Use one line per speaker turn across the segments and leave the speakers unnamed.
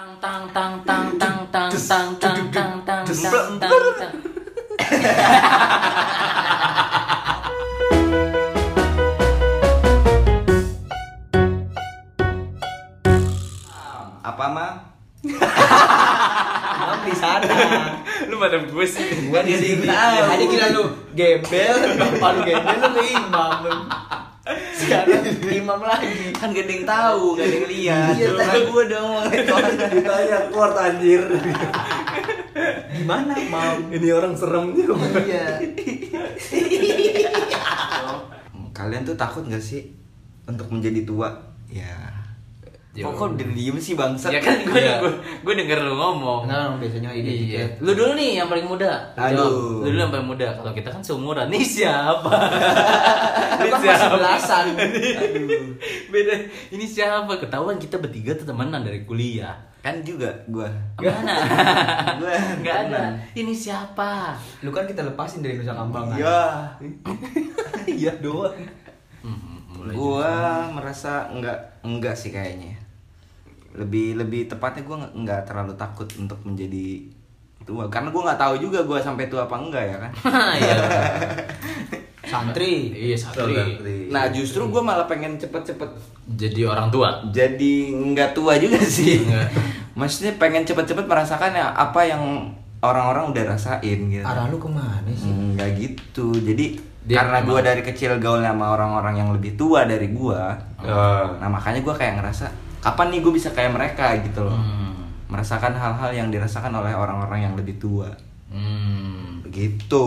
Tang tang tang tang tang tang tang tang tang tang tang tang tang.
Apa mah?
Emang di sana.
Lu madam gue sih.
Gua di sini. Aja gila lu gembel, depan gembel lu. Sekarang imam lagi.
Kan gak ada yang tahu, gak ada yang lihat.
Iya,
Cuma gue dong itu.
Ditanya kuart anjir.
Gimana, Mam?
Ini orang serem juga.
Iya.
Kalian tuh takut gak sih untuk menjadi tua? Ya.
Ya
Kok kok
udah.
diem sih bangsat?
Ya kan gue
Iya.
gue, gue denger lu ngomong.
Nah, biasanya ide
Iya.
dikit.
Lu dulu nih yang paling muda.
Aduh.
Lu dulu yang paling muda. Kalau kita kan seumuran. Nih siapa?
Lu kan masih belasan.
Aduh. Beda. Ini siapa? Ketahuan kita bertiga tuh temenan dari kuliah.
Kan juga gue.
Mana?
Gue
Enggak ada. Ini siapa?
Lu kan kita lepasin dari Nusa Kambangan.
Ya.
Iya doang.
Mulai
Gua merasa enggak enggak sih kayaknya. Lebih lebih tepatnya gua nggak- nggak terlalu takut untuk menjadi tua karena gua nggak tahu juga gua sampai tua apa enggak ya kan.
Iya.
Santri.
Iya santri.
Nah, justru gua malah pengen cepet-cepet
Jadi orang tua.
jadi nggak tua juga sih.
Nggak.
Maksudnya pengen cepet-cepet merasakan ya apa yang orang-orang udah rasain gitu.
Arah lu ke mana sih?
Enggak gitu. Jadi
Dia
karena gua dari kecil gaul sama orang-orang yang lebih tua dari gua.
Ah.
Nah, makanya gua kayak ngerasa kapan nih gue bisa kayak mereka gitu loh.
Hmm.
Merasakan hal-hal yang dirasakan oleh orang-orang yang lebih tua.
Hmm.
Begitu.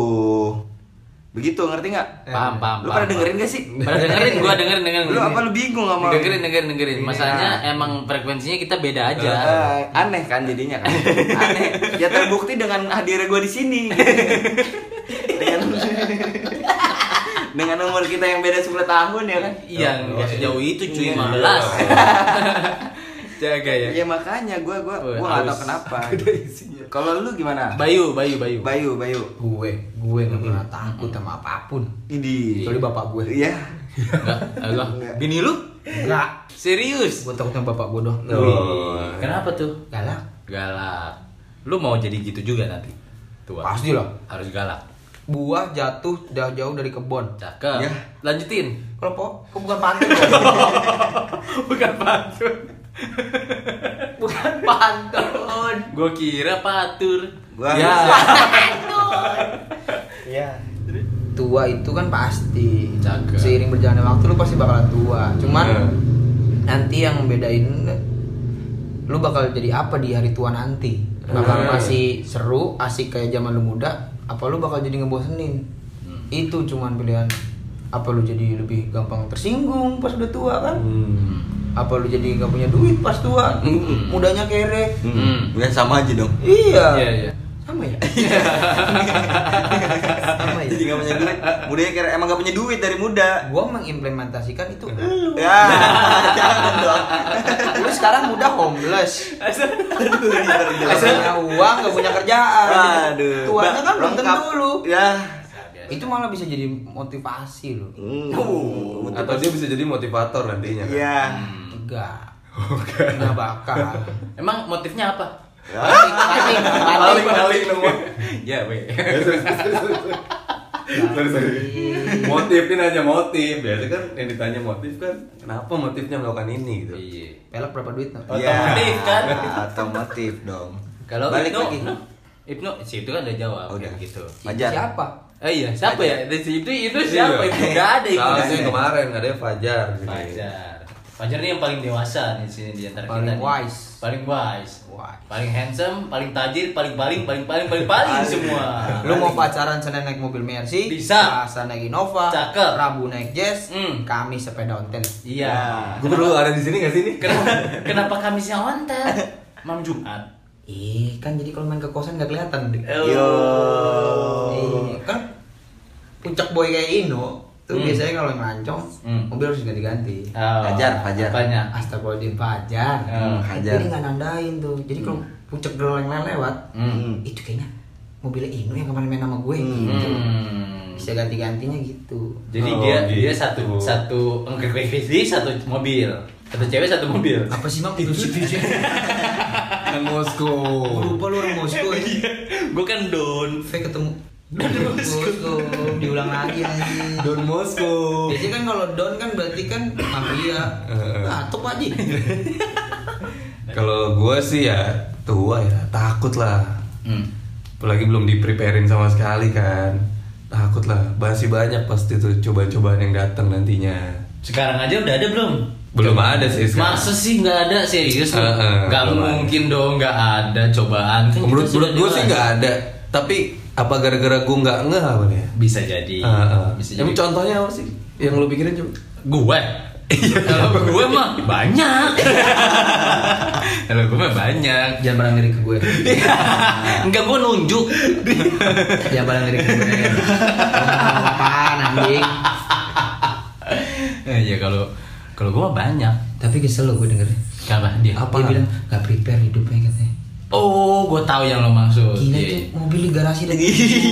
Begitu, ngerti nggak?
Paham, paham.
Lu
paham,
pada dengerin gak sih?
Pada dengerin, gua dengerin, dengerin.
Lu apa lu bingung sama
Dengerin, dengerin, dengerin.
Iya.
Masalahnya emang frekuensinya kita beda aja.
Eh, aneh kan jadinya kan aneh ya terbukti dengan hadirnya gue di sini dengan dengan umur kita yang beda 10 tahun ya kan
Iya, nggak sejauh itu cuy,
Iya.
15. Jaga ya.
ya makanya gue gue gue nggak tahu kenapa kalau lu gimana
Bayu, Bayu, Bayu.
Bayu Bayu
Gue, gue gak pernah takut sama apa pun.
ini
Kecuali bapak gue.
iya
Enggak, Allah. Bini lu?
Enggak.
Serius?
Gue takut sama bapak gue doang.
Oh.
Kenapa tuh?
Galak.
Galak. Lu mau jadi gitu juga nanti? Tua.
Pasti lah.
Harus galak.
Buah jatuh dah jauh dari kebun.
Cakep.
Ya.
Lanjutin.
Kalau kok, kok bukan pantun?
Bukan pantun.
bukan pantun.
Gue kira patur.
Gua-
ya.
Iya. Tua itu kan pasti.
Cakep.
Seiring berjalannya waktu lu pasti bakalan tua. Cuman
Iya.
nanti yang bedain lu bakal jadi apa di hari tua nanti. Bakal
Hmm.
masih seru, asik kayak zaman lu muda, apa lu bakal jadi ngebosenin?
Hmm.
Itu cuman pilihan apa lu jadi lebih gampang tersinggung pas udah tua kan?
Hmm.
Apa lu jadi gak punya duit pas tua?
Hmm.
Mudanya kere.
Hmm.
Bukan sama aja dong
Iya.
Iya, iya.
Sama ya? Sama ya?
jadi nggak punya duit mudanya kira emang gak punya duit dari muda
Gua mengimplementasikan itu lu.
ya
sekarang muda homeless.
aduh
punya uang, gak punya kerjaan.
aduh
Tuanya kan belum tentu lu.
ya
Itu malah bisa jadi motivasi lu.
Hmm.
Atau dia bisa jadi motivator nantinya kan?
ya
Enggak. Enggak bakal.
Emang motifnya apa?
Paling, paling,
Paling.
Ya, we.
Sorry, sorry. Motif ini aja motif. Biasanya kan yang ditanya motif kan kenapa motifnya melakukan ini gitu.
Iya.
Pelek berapa duit? no?
Otomotif kan?
otomotif dong
Kalau
balik
Ibnu,
lagi
Ibnu, si itu kan udah jawab
Udah.
kayak gitu.
Fajar
Siapa?
Eh iya, siapa ya? Dari si itu itu siapa?
Iya.
Itu enggak ada itu.
Soalnya yang kemarin ada Fajar. di.
Fajar. Fajar ini yang paling dewasa di sini di antara
Paling
kita. nih.
wise.
Paling wise.
Wise.
Paling handsome, paling tajir, paling paling paling paling paling paling semua.
Lu mau pacaran Senin naik mobil Mercy,
Bisa.
Selasa naik Innova,
Cakep.
Rabu naik Jazz,
Hmm.
Kamis sepeda ontel.
Iya.
Gue perlu ada di sini gak sih nih?
Kenapa kenapa kami sih ontel? Malam Jumat.
Ih, kan jadi kalau main ke kosan gak kelihatan.
Yo
Iya, kan puncak boy kayak Ino tuh
Hmm.
biasanya kalau ngancong
Hmm.
mobil harus ganti-ganti.
Oh,
Fajar, Fajar.
Apanya?
Astagfirullahaladzim Fajar.
Hmm,
Fajar.
Jadi nggak nandain tuh. Jadi kalau puncak girl yang lain lewat,
Hmm.
itu kayaknya mobilnya Ino yang kemarin main sama gue gitu.
Hmm.
Bisa ganti-gantinya gitu.
Jadi
Oh,
dia
gitu.
dia satu satu enggak satu mobil. Satu cewek satu mobil.
Apa sih mam itu sih?
Moskow.
Oh, lupa lu orang Moskow ya.
Gue kan Don.
Don. Diulang lagi anjing.
Don Moskow.
Biasanya kan kalau Don kan berarti kan mafia. Atau Pak Haji.
Kalau gue sih ya tua ya takut lah.
Hmm.
Apalagi belum di preparein sama sekali kan. Takut lah. Masih banyak pasti tuh cobaan-cobaan yang datang nantinya.
Sekarang aja udah ada belum?
Belum ada sih sekarang.
Masa sih nggak ada serius?
Heeh,
Nggak
belum
mungkin dong nggak ada cobaan. Kan
menurut
sudah
menurut gue sih nggak ada. Tapi apa gara-gara gue nggak ngeh apa ya?
Bisa jadi.
Heeh.
Bisa jadi.
Emang contohnya apa sih? Yang lu pikirin coba?
Gue. Kalau gue mah banyak. Kalau gue mah banyak.
Jangan pernah ngiri ke gue.
Enggak gue nunjuk.
Jangan pernah ngiri ke gue. Ngomong apaan anjing?
Ya kalau kalau gue mah banyak.
Tapi kesel lo gue denger.
Kenapa dia?
Dia bilang gak prepare hidupnya katanya.
Oh, gue tahu yang lo maksud.
Gila
Iya.
tuh mobil di garasi dan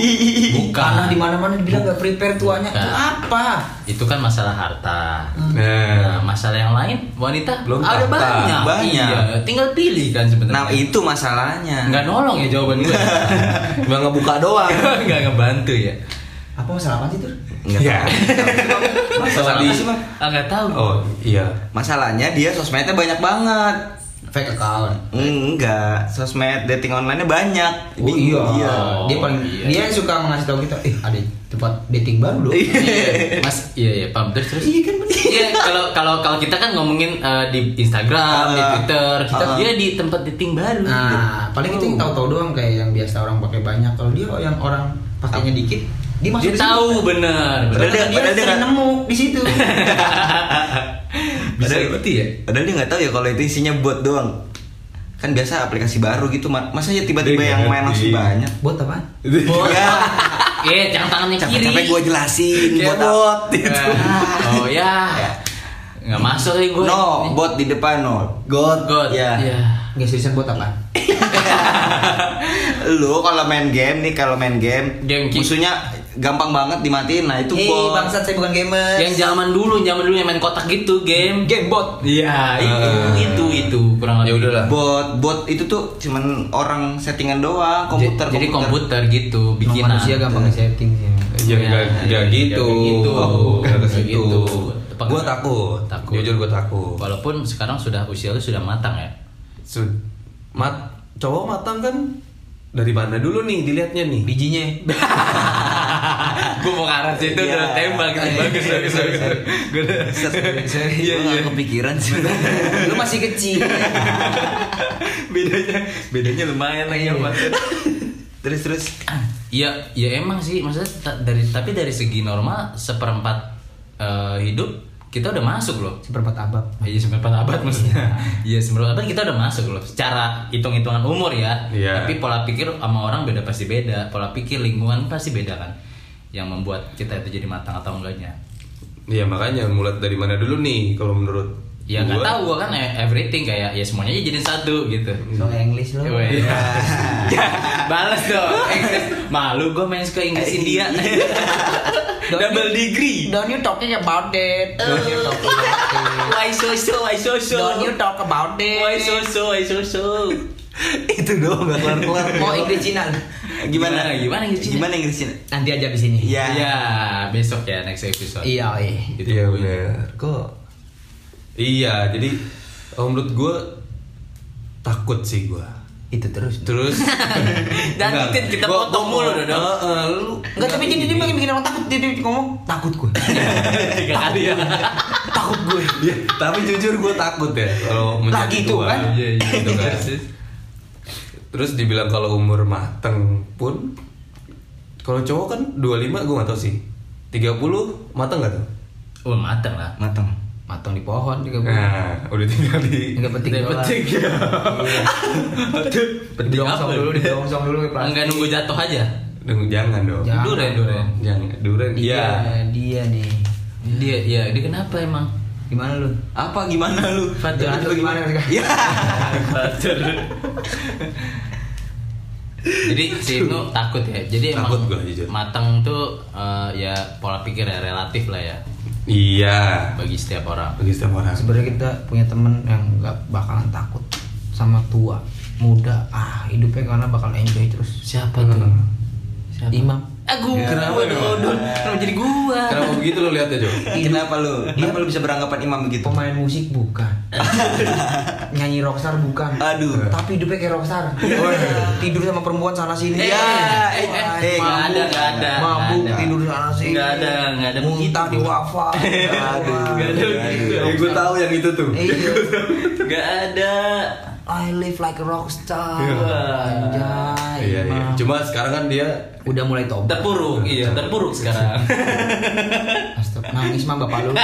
Bukan.
Tanah di mana-mana dibilang gak prepare tuanya.
Bukan.
Itu apa?
Itu kan masalah harta.
Nah,
Nah, masalah yang lain wanita
Belum
ada banyak.
Banyak.
Iya, tinggal pilih kan sebenarnya.
Nah itu masalahnya.
nggak nolong ya jawaban gue.
cuma ngebuka doang.
nggak ngebantu ya.
Apa masalah apa sih tuh?
Nggak
Iya.
tahu.
Masalah
Apa
di
sih, Bang?
Ah, nggak tahu.
Oh, iya.
Masalahnya dia sosmednya banyak banget.
Fake account.
Enggak, sosmed dating online-nya banyak.
Oh iya.
iya.
Dia paling
iya.
dia suka ngasih tahu kita, eh ada tempat dating baru loh.
Iya, Mas, iya iya, paham terus terus.
Iya kan, bener.
Iya, kalau kalau kalau kita kan ngomongin eh, di Instagram, di
Ah,
Twitter, kita
ah.
dia di tempat dating baru.
Nah, paling kita yang tahu-tahu doang kayak yang biasa orang pakai banyak. Kalau dia yang orang pakainya dikit, dia masuk
dia tahu benar.
Padahal
benar.
dia-
dia,
dia nggak-
nemu di situ.
Padahal-
gitu ya?
Padahal dia nggak tahu ya kalau itu isinya bot doang. Kan biasa aplikasi baru gitu, Ma- masa ya tiba-tiba yang main langsung banyak.
Buat apaan?
Bot.
Ya.
Iya, jangan tangannya kiri.
Capek-capek gue jelasin
Kayak
bot gitu.
Oh ya. Nggak masuk ya gue.
No, bot di depan no. God,
God.
Ya.
Iya.
Nggak seriusan buat apaan?
Lu kalau main game nih, kalau main game,
Game ki-
musuhnya gampang banget dimatiin. Nah, itu
Eh,
bot.
bangsat saya bukan gamer.
Yang zaman dulu, zaman dulu yang main kotak gitu, game.
game bot.
Iya, itu,
Ah.
itu, itu kurang
Ya
lebih.
udahlah.
Bot, bot itu tuh cuman orang settingan doang, komputer,
Jadi komputer gitu,
Bikin
bikinan.
manusia gampang setting sih.
Ya
Iya,
enggak
iya,
enggak
iya,
gitu.
kayak gitu. Gitu.
Gua takut.
Takut.
Jujur gua takut.
Walaupun sekarang sudah usia lu sudah matang ya.
Sud mat cowok matang kan dari mana dulu nih dilihatnya nih?
Bijinya.
gue mau ke arah situ
Iya.
udah tembak gitu. bagus bagus bagus. Gue udah
Sorry,
Iya,
gua nggak
iya.
kepikiran sih.
Lu masih kecil.
bedanya bedanya lumayan lah ya
terus terus.
Iya, ya emang sih maksudnya dari tapi dari segi normal seperempat eh, hidup kita udah masuk loh.
Seperempat abad.
Iya seperempat abad maksudnya. Iya seperempat abad kita udah masuk loh. Secara hitung-hitungan umur ya.
Iya.
Tapi pola pikir sama orang beda pasti beda. Pola pikir lingkungan pasti beda kan. Yang membuat kita itu jadi matang atau enggaknya.
Iya makanya mulai dari mana dulu nih kalau menurut
Ya nggak tahu gua kan e- everything kayak ya semuanya aja jadi satu gitu.
So English lo.
Weh. Ya, Balas dong. Inggris. Malu gue main ke Inggris India. Double degree.
Don't you talking about it? Don't you talking about it?
Why so so? Why so so?
Don't you talk about it?
Why so so? Why so so?
itu doang gak kelar kelar.
Mau Inggris Cina?
Gimana?
Gimana? Gimana Inggris Cina?
Gimana Inggris Cina?
Nanti aja di sini.
Iya.
Ya, besok ya next episode.
Iya, iya.
Gitu.
Iya benar. Kok? Iya jadi oh, menurut gua takut sih gua.
Itu terus.
Terus
Dan kita
gua-
potong mulu dong.
Heeh, lu
Enggak, tapi jadi dia makin bikin orang takut. Dia, dia ngomong takut gue.
Tiga kali ya.
takut gue.
Iya, tapi jujur gue takut ya kalau menjadi
Lagi
tua.
kan?
Iya, iya.
Gitu kan. Terus dibilang kalau umur mateng pun kalau cowok kan 25 gue gak tau sih. 30 mateng gak tuh?
Oh, matang lah.
Matang.
Matang di pohon juga bu.
Nah, udah tinggal di
Enggak penting doang.
penting ya. Penting
Didongsong
apa?
dulu, didongsong dulu.
Enggak nunggu jatuh aja.
Deng, jangan dong.
Jangan.
Duren, duren.
Jangan. Duren.
Dia,
Iya.
dia nih.
Dia, ya, dia kenapa emang?
Gimana lu?
Apa gimana lu?
Fatur.
Lu gimana?
Ya.
Fatur. Jadi si Ibnu takut ya. Jadi emang
Takut gua, jujur.
matang tuh eh, ya pola pikir ya relatif lah ya
Iya.
bagi setiap orang.
Bagi setiap orang.
Sebenarnya kita punya temen yang nggak bakalan takut sama tua. muda ah hidupnya karena bakal enjoy terus
Siapa tuh? Siapa?
Imam
Aku.
Kenapa
Kenapa
dong?
Kenapa jadi gua?
Kenapa begitu lo lihatnya Jo?
Kenapa lu? Kenapa lu bisa beranggapan imam begitu?
pemain musik bukan nyanyi rockstar bukan
Aduh.
tapi hidupnya kayak rockstar tidur sama perempuan sana sini
Eh,
Ya,
eh,
eh,
eh, nggak ada, nggak ada,
mabuk
nggak ada.
tidur sana sini
Nggak ada, nggak ada
muntah di wafa
Aduh,
nggak ada.
Eh, gue tahu yang itu tuh.
iya
Gak ada.
I live like a rockstar
Iya.
anjay
Iya, iya. Cuma sekarang kan dia
udah mulai tobat
Terpuruk, iya terpuruk sekarang.
Astaga, nangis mah bapak lu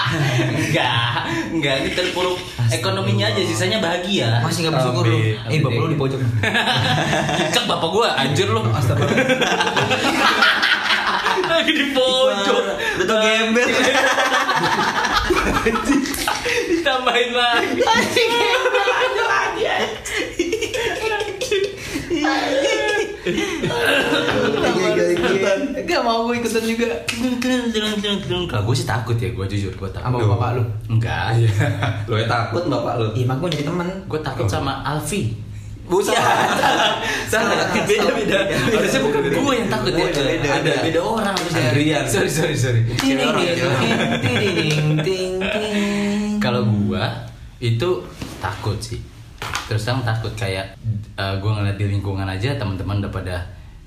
Enggak, enggak ini terpuruk ekonominya aja, sisanya bahagia.
masih nggak bersyukur lu eh bapak lu di pojok
Cek bapak gua, anjir lu. Lagi di pojok.
Lu tuh gembel.
Ditambahin lagi.
Gak mau gue ikutan juga
Kalau gue sih takut ya, gue jujur gue takut.
Sama bapak lu?
Enggak.
Iya. Lo ya takut bapak lo.
Iya, mak gue jadi temen
Gue takut sama Alfi.
Bukan.
Salah, beda beda. Harusnya bukan gue yang takut ya.
Beda,
Ada
beda.
orang harusnya.
Adrian.
Sorry sorry sorry.
Ting, ting, ting, ting, ting, ting.
Kalau gua itu takut sih. Terus terang takut kayak eh, gua ngeliat di lingkungan aja teman-teman udah pada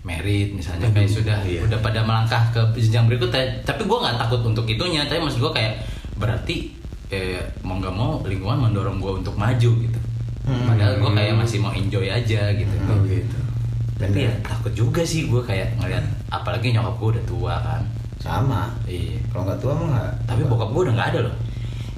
merit misalnya kayak sudah
iya.
udah pada melangkah ke jenjang berikutnya. Tapi gua nggak takut untuk itunya. Tapi maksud gua kayak berarti eh, mau nggak mau lingkungan mendorong gua untuk maju gitu. Padahal gua kayak masih mau enjoy aja gitu.
Oh gitu.
Tapi ya takut juga sih gua kayak ngeliat apalagi nyokap gua udah tua kan.
Sama
Iya.
Kalau nggak tua mah nggak
Tapi bokap gua udah nggak ada loh.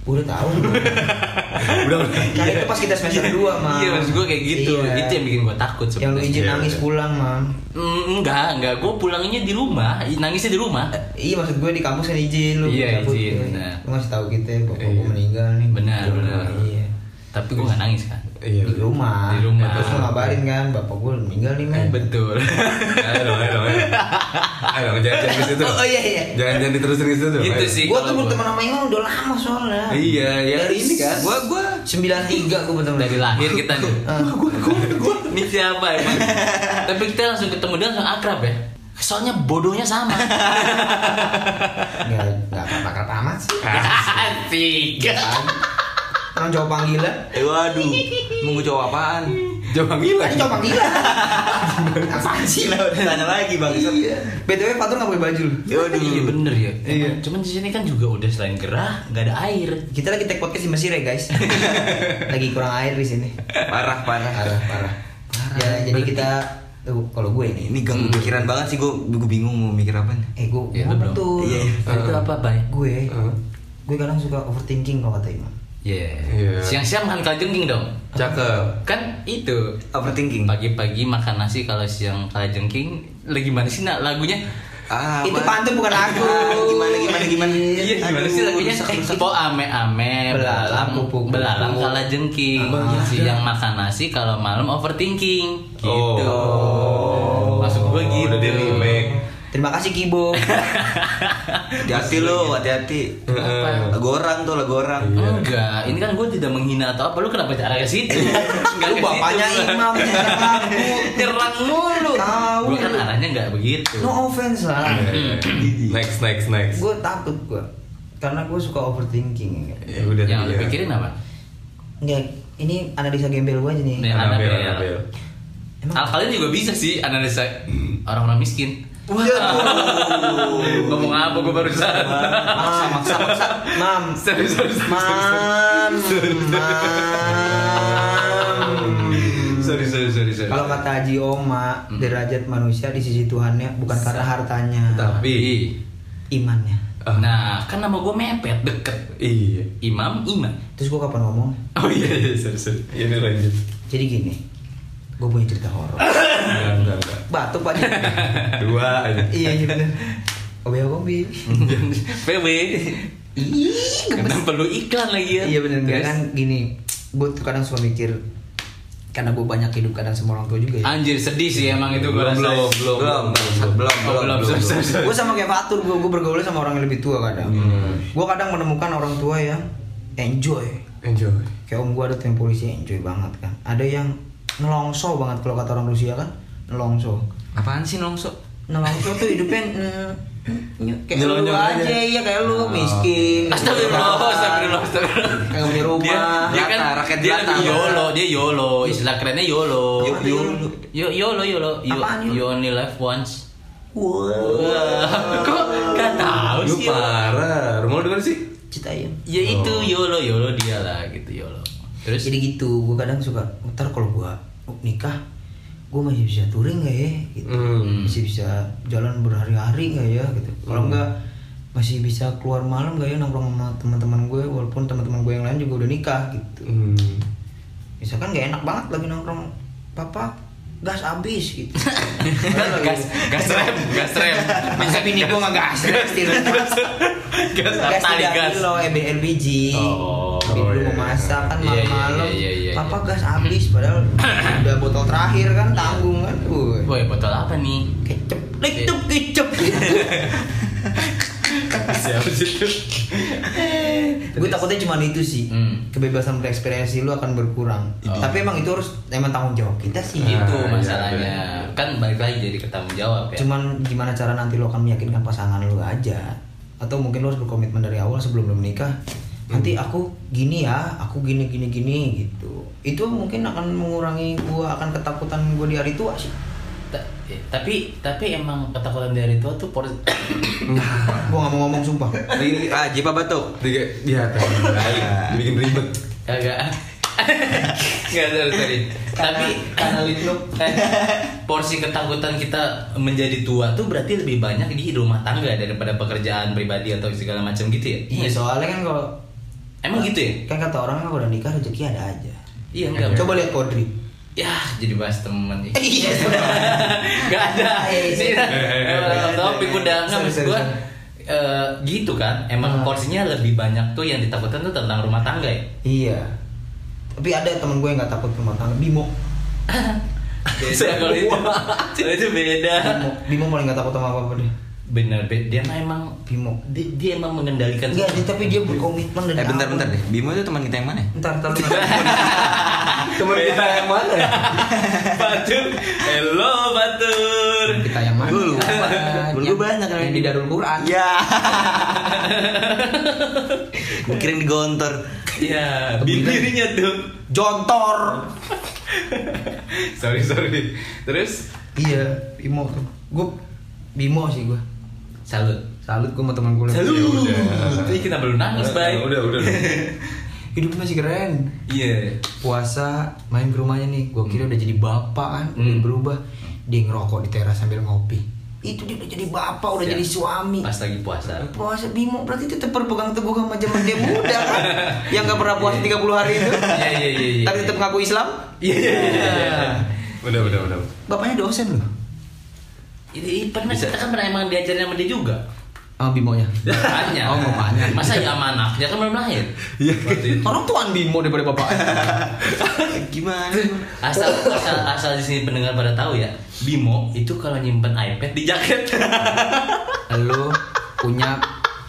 Udah tahu
Udah udah.
Kan itu pas kita semester 2 mah
Iya maksud gue kayak gitu
Iya.
Itu yang bikin gue takut
Yang lu
sebenarnya
izin
Iya,
nangis
iya.
pulang mam
Mm, Enggak, enggak Gue pulangnya di rumah Nangisnya di rumah
Iya maksud gue di kampus kan izin lu
Iya, izin,
ya.
benar.
Lu ngasih tahu kita bapak
Iya.
gue meninggal nih
Benar, benar.
Iya
Tapi gue gak nangis kan
Iya.
Di rumah
Di rumah.
Terus lu ngabarin kan bapak gue meninggal nih men
Betul
Ayo dong, ayo dong, ayo. Dong, jangan jangan ke situ.
Oh, oh, iya, iya.
Jangan jangan diterusin ke situ.
Gitu
ayo.
sih.
Gue
kalau
tuh
gua.
berteman sama Imam udah lama soalnya
Iya, ya
Dari
ini kan
Gua gue 93 gue berteman
Dari lahir kita nih
Ah.
Ini siapa emang Tapi kita langsung ketemu dia langsung akrab ya Soalnya bodohnya sama
Gak, gak apa-apa amat sih
Asik
Orang cowok panggilan
Eh, waduh. Mau jawab apaan?
Gila.
Tadi cowok panggilan Apaan sih
Lah, udah tanya lagi bang.
Iya. BTW Fatur gak pakai baju
Waduh.
Iya bener ya
Iya.
Cuman di sini kan juga udah selain gerah nggak ada air
Kita lagi take podcast di Mesir ya guys Lagi kurang air di sini
Parah, parah.
Parah, parah Ya, jadi kita Tuh, kalau gue ini
Ini ganggu pikiran banget sih gue. Gue bingung mau mikir apa nih.
Eh, gue
Iya, lu belum.
betul
Iya,
Itu apa bay?
Gue
Hah?
Gue kadang suka overthinking kalau kata Imam
Iya. Siang-siang makan kalajengking dong.
Cakep.
Kan itu
Overthinking.
pagi-pagi makan nasi kalau siang kalajengking lagi mana sih nak lagunya?
Ah,
Itu pantun bukan lagu
Ah, gimana, gimana, gimana?
Iya gimana sih lagunya?
rusak, rusak.
Po ame ame
Belalang, pupuk,
belalang
pupuk.
kalajengking.
Abang ada.
Siang makan nasi kalau malam overthinking. Gitu.
Oh.
Maksud gue gitu.
Udah di remake.
Terima kasih Kibo
Hati-hati lo, hati-hati.
Apa?
Lagu orang tuh, lagu orang.
Iya.
Enggak, ini kan gue tidak menghina atau apa. Lu kenapa cara ke situ?
Lu
Enggak ke
bapaknya
situ.
Imam nyerang
mulu.
Tahu.
Gue kan arahnya nggak begitu.
No offense lah
Iya. Next, next, next.
Gue takut gue Karena gue suka overthinking
Ya udah.
Yang lu
iya.
pikirin apa?
Enggak, ini analisa gembel gue aja nih
Anabel.
Anabel.
Emang
kalian juga bisa sih analisa orang-orang miskin.
Wah,
Ngomong apa gue barusan?
Mam, maksa, maksa Mam
Sorry, sorry, sorry,
Mam Mam
sorry, sorry, sorry, sorry.
Kalau kata Haji Oma, derajat manusia di sisi Tuhannya bukan karena hartanya,
Tapi.
imannya.
Ah.
Nah, kan nama gue mepet, deket.
Iya.
Imam, iman.
Terus gue kapan ngomong?
Oh iya, iya, sorry, sorry. Ini lanjut.
Jadi gini, gue punya cerita horor.
Enggak, enggak, enggak.
Batuk pak.
Dua aja.
iya iya bener. Obe Obe.
PW.
Ih, gemes.
Perlu iklan lagi ya?
Iya bener
Terus?
kan gini, gue tuh kadang suka mikir karena gue banyak hidup kadang sama orang tua juga ya.
Anjir sedih sih emang itu gue
Belum,
rasa.
belum, belum,
Belum, belum, belum,
belum,
gue sama kayak Fatur, gue gue bergaul sama orang yang lebih tua kadang.
Hmm.
Gue kadang menemukan orang tua yang enjoy.
Enjoy.
Kayak om gue ada tuh yang polisi enjoy banget kan. Ada yang nelongso banget kalau kata orang Rusia kan nelongso
Apaan sih nongso?
nelongso tuh hidupnya mm, mm, kayak lu aja
aja.
iya kayak lu miskin
Astagfirullah, astagfirullah, astagfirullah.
Kayak punya rumah.
Dia, dia kan
Rata, rakyat
dia lebih YOLO, dia YOLO. Istilah kerennya YOLO.
YOLO?
Yo, YOLO, YOLO. You,
Apaan YOLO?
you only live once.
Wow.
Wah, kok gak tahu
Lu
sih?
parah. Rumah lu di mana sih?
Citayam.
Ya itu YOLO, YOLO dia lah gitu YOLO. Terus
Jadi gitu, gue kadang suka ntar kalau gue nikah, gue masih bisa touring gak ya? Gitu.
Hmm.
Masih bisa jalan berhari-hari gak ya? Gitu. Kalau enggak masih bisa keluar malam gak ya nongkrong sama teman-teman gue walaupun teman-teman gue yang lain juga udah nikah gitu.
Hmm.
Misalkan gak enak banget lagi nongkrong papa gas habis gitu.
gas gas rem, gas rem.
Bisa bini gue nggak gas, gas rumah.
gas
gas
tali
tiga
gas.
kilo LPG.
Oh,
oh,
dulu
iya.
mau masak kan
Iya, iya,
malam-malam.
iya, iya, iya.
Papa gas habis padahal udah botol terakhir kan tanggung kan.
Woi, botol apa nih?
Kecep, kecep, kecep.
Siapa sih itu?
Gue takutnya cuma itu sih.
Hmm.
Kebebasan berekspresi lu akan berkurang.
Oh.
Tapi emang itu harus emang tanggung jawab kita sih.
Itu
Ah, iya,
masalahnya. Kan balik lagi jadi ketanggung jawab ya.
Cuman gimana cara nanti lo akan meyakinkan pasangan lu aja Atau mungkin lo harus berkomitmen dari awal sebelum lo menikah Nanti aku gini ya, aku gini gini gini gitu. Itu mungkin akan mengurangi gua akan ketakutan gua di hari tua sih.
Ta- eh, tapi tapi emang ketakutan dari tua tuh por
Gua gak mau ngomong sumpah.
Ah, jipa batuk.
Tiga, ya, bikin ribet.
agak nggak sorry sorry. Tapi
karena lu
porsi ketakutan kita menjadi tua tuh berarti lebih banyak di rumah tangga daripada pekerjaan pribadi atau segala macam gitu ya?
Iya soalnya kan kalau
emang gitu ya
Kan kata orang kan kalau udah nikah rezeki ada aja
iya enggak
Coba lihat Kodri
ya jadi bahas temen nih
Iya
Gak ada.
Iya, iya.
Emang topik udah nggak
Sorry,
maksud gua eh, gitu kan. Emang
Ah.
porsinya lebih banyak tuh yang ditakutkan tuh tentang rumah tangga ya.
Iya Tapi ada temen gue yang gak takut rumah tangga Bimo
Beda kalau itu. Itu beda.
Bimo, Bimo paling gak takut sama apa-apa deh
Bener, be- dia mah emang
Bimo
dia, dia emang mengendalikan
Enggak, dia- tapi dia berkomitmen dari
Eh bentar bentar deh. Bimo itu teman kita yang mana? ya?
Ntar, ntar lu
Temen kita yang mana ya?
Batur. Hello Batur.
kita yang mana?
Lupa.
Yang-
Gua banyak kan.
yang di Darul Quran.
Ya. Kirain di gontor.
Ya, bibirnya tuh.
Jontor.
sorry sorry. Terus
Iya, Bimo tuh. Gue Bimo sih gue.
Salut.
Salut gue sama teman gue.
Salut.
Ya udah.
Kita belum nangis, Bay.
Udah, udah.
Hidupnya masih keren.
Iya.
Puasa main ke rumahnya nih. Gue kira udah jadi bapak kan, udah
Hmm.
berubah. Dia ngerokok di teras sambil ngopi. Itu dia udah jadi bapak, udah
Ya.
jadi suami.
Pas lagi puasa.
Puasa Bimo berarti tetap berpegang teguh sama zaman dia muda kan Yang gak pernah puasa 30 hari itu
Iya iya iya iya.
Tapi tetap ngaku Islam
Iya iya iya. iya.
Udah, udah, udah.
Bapaknya dosen loh
Ini pernah kita kan pernah emang diajarin sama dia juga.
Sama Bimonya
Bapaknya.
Oh bapaknya
Masa ya sama anaknya kan belum lahir. Iya.
Orang tuan Bimo daripada bapaknya
Gimana?
Asal asal asal di sini pendengar pada tahu ya, Bimo itu kalau nyimpen iPad di jaket.
Lo punya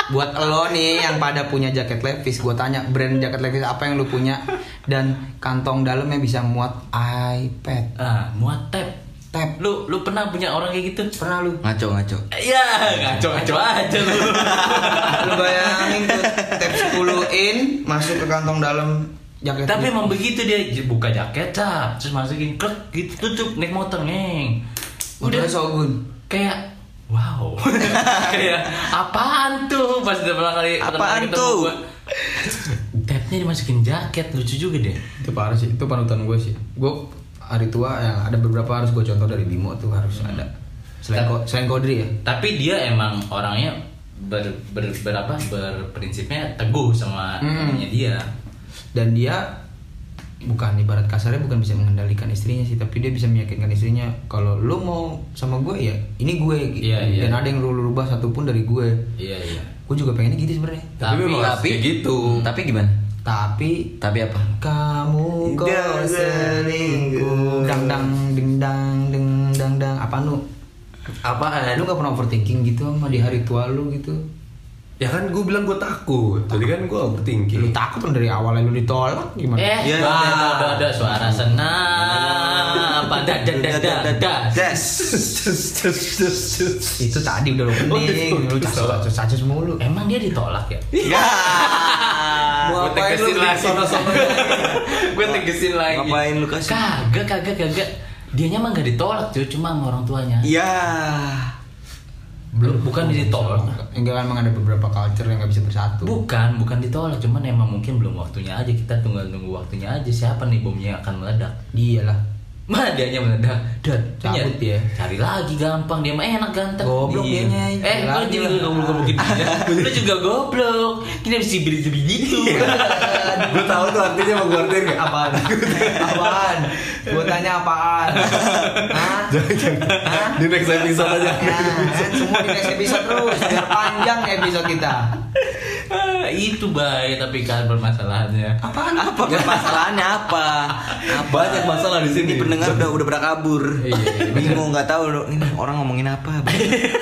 Buat lo nih yang pada punya jaket Levi's Gue tanya brand jaket Levi's apa yang lo punya Dan kantong dalamnya bisa muat iPad
ah, muat tab.
Tab
Lu lu pernah punya orang kayak gitu?
Pernah lu
Ngaco ngaco.
Iya, ngaco-ngaco aja lu.
Lu bayangin tuh Tab 10 in Masuk ke kantong dalam jaket
Tapi emang begitu dia buka jaket, cap, terus masukin klek gitu tutup naik motor neng.
Udah
Udah
Shogun
kayak wow kayak apaan tuh pas udah pertama kali
Apaan
ketemu
tuh?
gua. tabnya dimasukin jaket lucu juga deh
itu parah sih itu panutan gue sih gue hari tua yang ada beberapa harus gue contoh dari Bimo tuh harus ada. Selain ko, selain Kodri ya.
Tapi dia emang orangnya ber, ber, berapa berprinsipnya teguh sama
Hmm.
dia.
Dan dia bukan ibarat kasarnya bukan bisa mengendalikan istrinya sih tapi dia bisa meyakinkan istrinya kalau lu mau sama gue ya ini gue gitu.
Iya, iya.
dan ada yang lu rubah satupun dari gue
iya iya.
Gue juga pengennya gitu sebenarnya.
Tapi
Tapi-
Tapi
gitu.
Tapi gimana?
Tapi
Tapi apa?
kamu kok selingkuh dang dang ding dang ding dang dang apa nu
Apaan?
lu gak pernah overthinking gitu sama di hari tua lu gitu
Ya kan gue bilang gue takut. Jadi kan gue overthinking.
Lu takut kan dari awalnya lu ditolak gimana?
Eh,
Ya.
ada, ada, ada suara senang. Apa da da da da da.
Das.
Itu tadi udah lu pening, lu cacat cacat mulu.
Emang dia ditolak ya? Gua
lu
tegesin lagi. Gue tegesin lagi.
Ngapain lu kasih?
Kagak, kagak, kagak. Dianya mah gak ditolak cuy, cuma sama orang tuanya.
Ya.
Belum, bukan ditolak.
Enggak kan emang ada beberapa culture yang nggak bisa bersatu.
Bukan, bukan ditolak, cuman emang mungkin belum waktunya aja. Kita tinggal nunggu waktunya aja. Siapa nih bomnya akan meledak?
Dia lah.
Mana dianya meledak? Dan
Cabut dia.
Cari lagi gampang dia mah enak ganteng.
Goblok
Iya.
dianya,
Eh,
cari
lu juga
lah.
goblok goblokin dia. Lu juga goblok. Kita bisa beli beli gitu.
Gue tahu tuh artinya mau gue artiin gak?
Apaan? apaan? Gua tanya apaan? Hah? Hah?
Di next episode aja.
Nah, kan semua di next episode terus biar panjang episode kita.
Ah, itu baik tapi kan permasalahannya.
Apaan?
Apa permasalahannya apa? Apa?
Banyak masalah di sini.
Ini pendengar udah udah berakabur.
Iya, iya,
Bingung nggak tahu loh, ini orang ngomongin apa.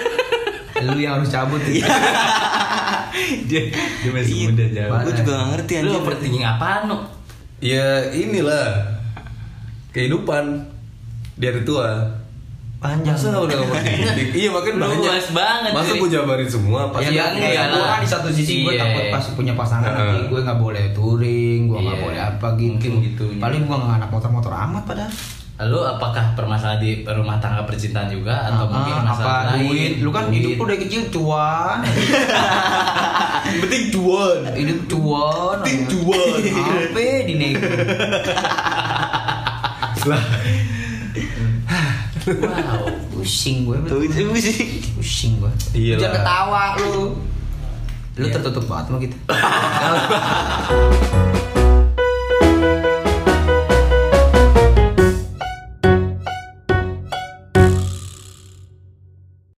Lu yang harus cabut.
Iya.
dia dia masih
Iya.
muda jauh.
Gue juga nggak ngerti
Lu overthinking apaan lu?
Ya inilah kehidupan di hari tua.
Panjang.
Masa udah overthinking? iya makin banyak.
Luas banget,
Masa gue jabarin semua pas
Ya
Iya, iya
ya, gue kan di satu sisi gue
Iya.
takut pas punya pasangan nanti gue nggak boleh touring, gue nggak
Iya.
boleh apa gitu.
Mungkin gitu.
Paling gue nggak anak motor-motor amat padahal.
Lu apakah permasalahan di rumah tangga percintaan juga atau
Ah,
mungkin
apa
masalah lain?
duit? Lu kan
Duit.
hidup lu dari kecil cuan.
penting cuan.
hidup cuan.
Penting cuan.
Apa dinego?
Lah,
Wow.
Pusing gue.
Tuh itu sih.
Pusing gue.
Iyalah.
Jangan ketawa lu. Lu
Iya.
tertutup banget sama kita.